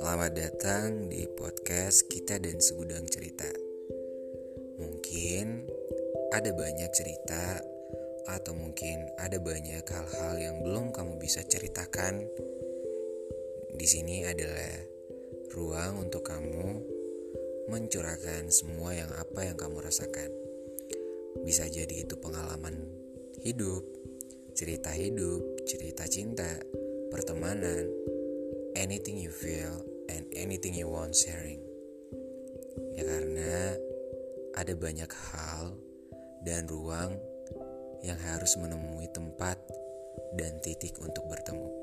Selamat datang di podcast kita dan segudang cerita. Mungkin ada banyak cerita atau mungkin ada banyak hal-hal yang belum kamu bisa ceritakan. Di sini adalah ruang untuk kamu mencurahkan semua yang apa yang kamu rasakan. Bisa jadi itu pengalaman hidup, cerita hidup, cerita cinta, pertemanan, anything you feel and anything you want sharing. Ya karena ada banyak hal dan ruang yang harus menemui tempat dan titik untuk bertemu.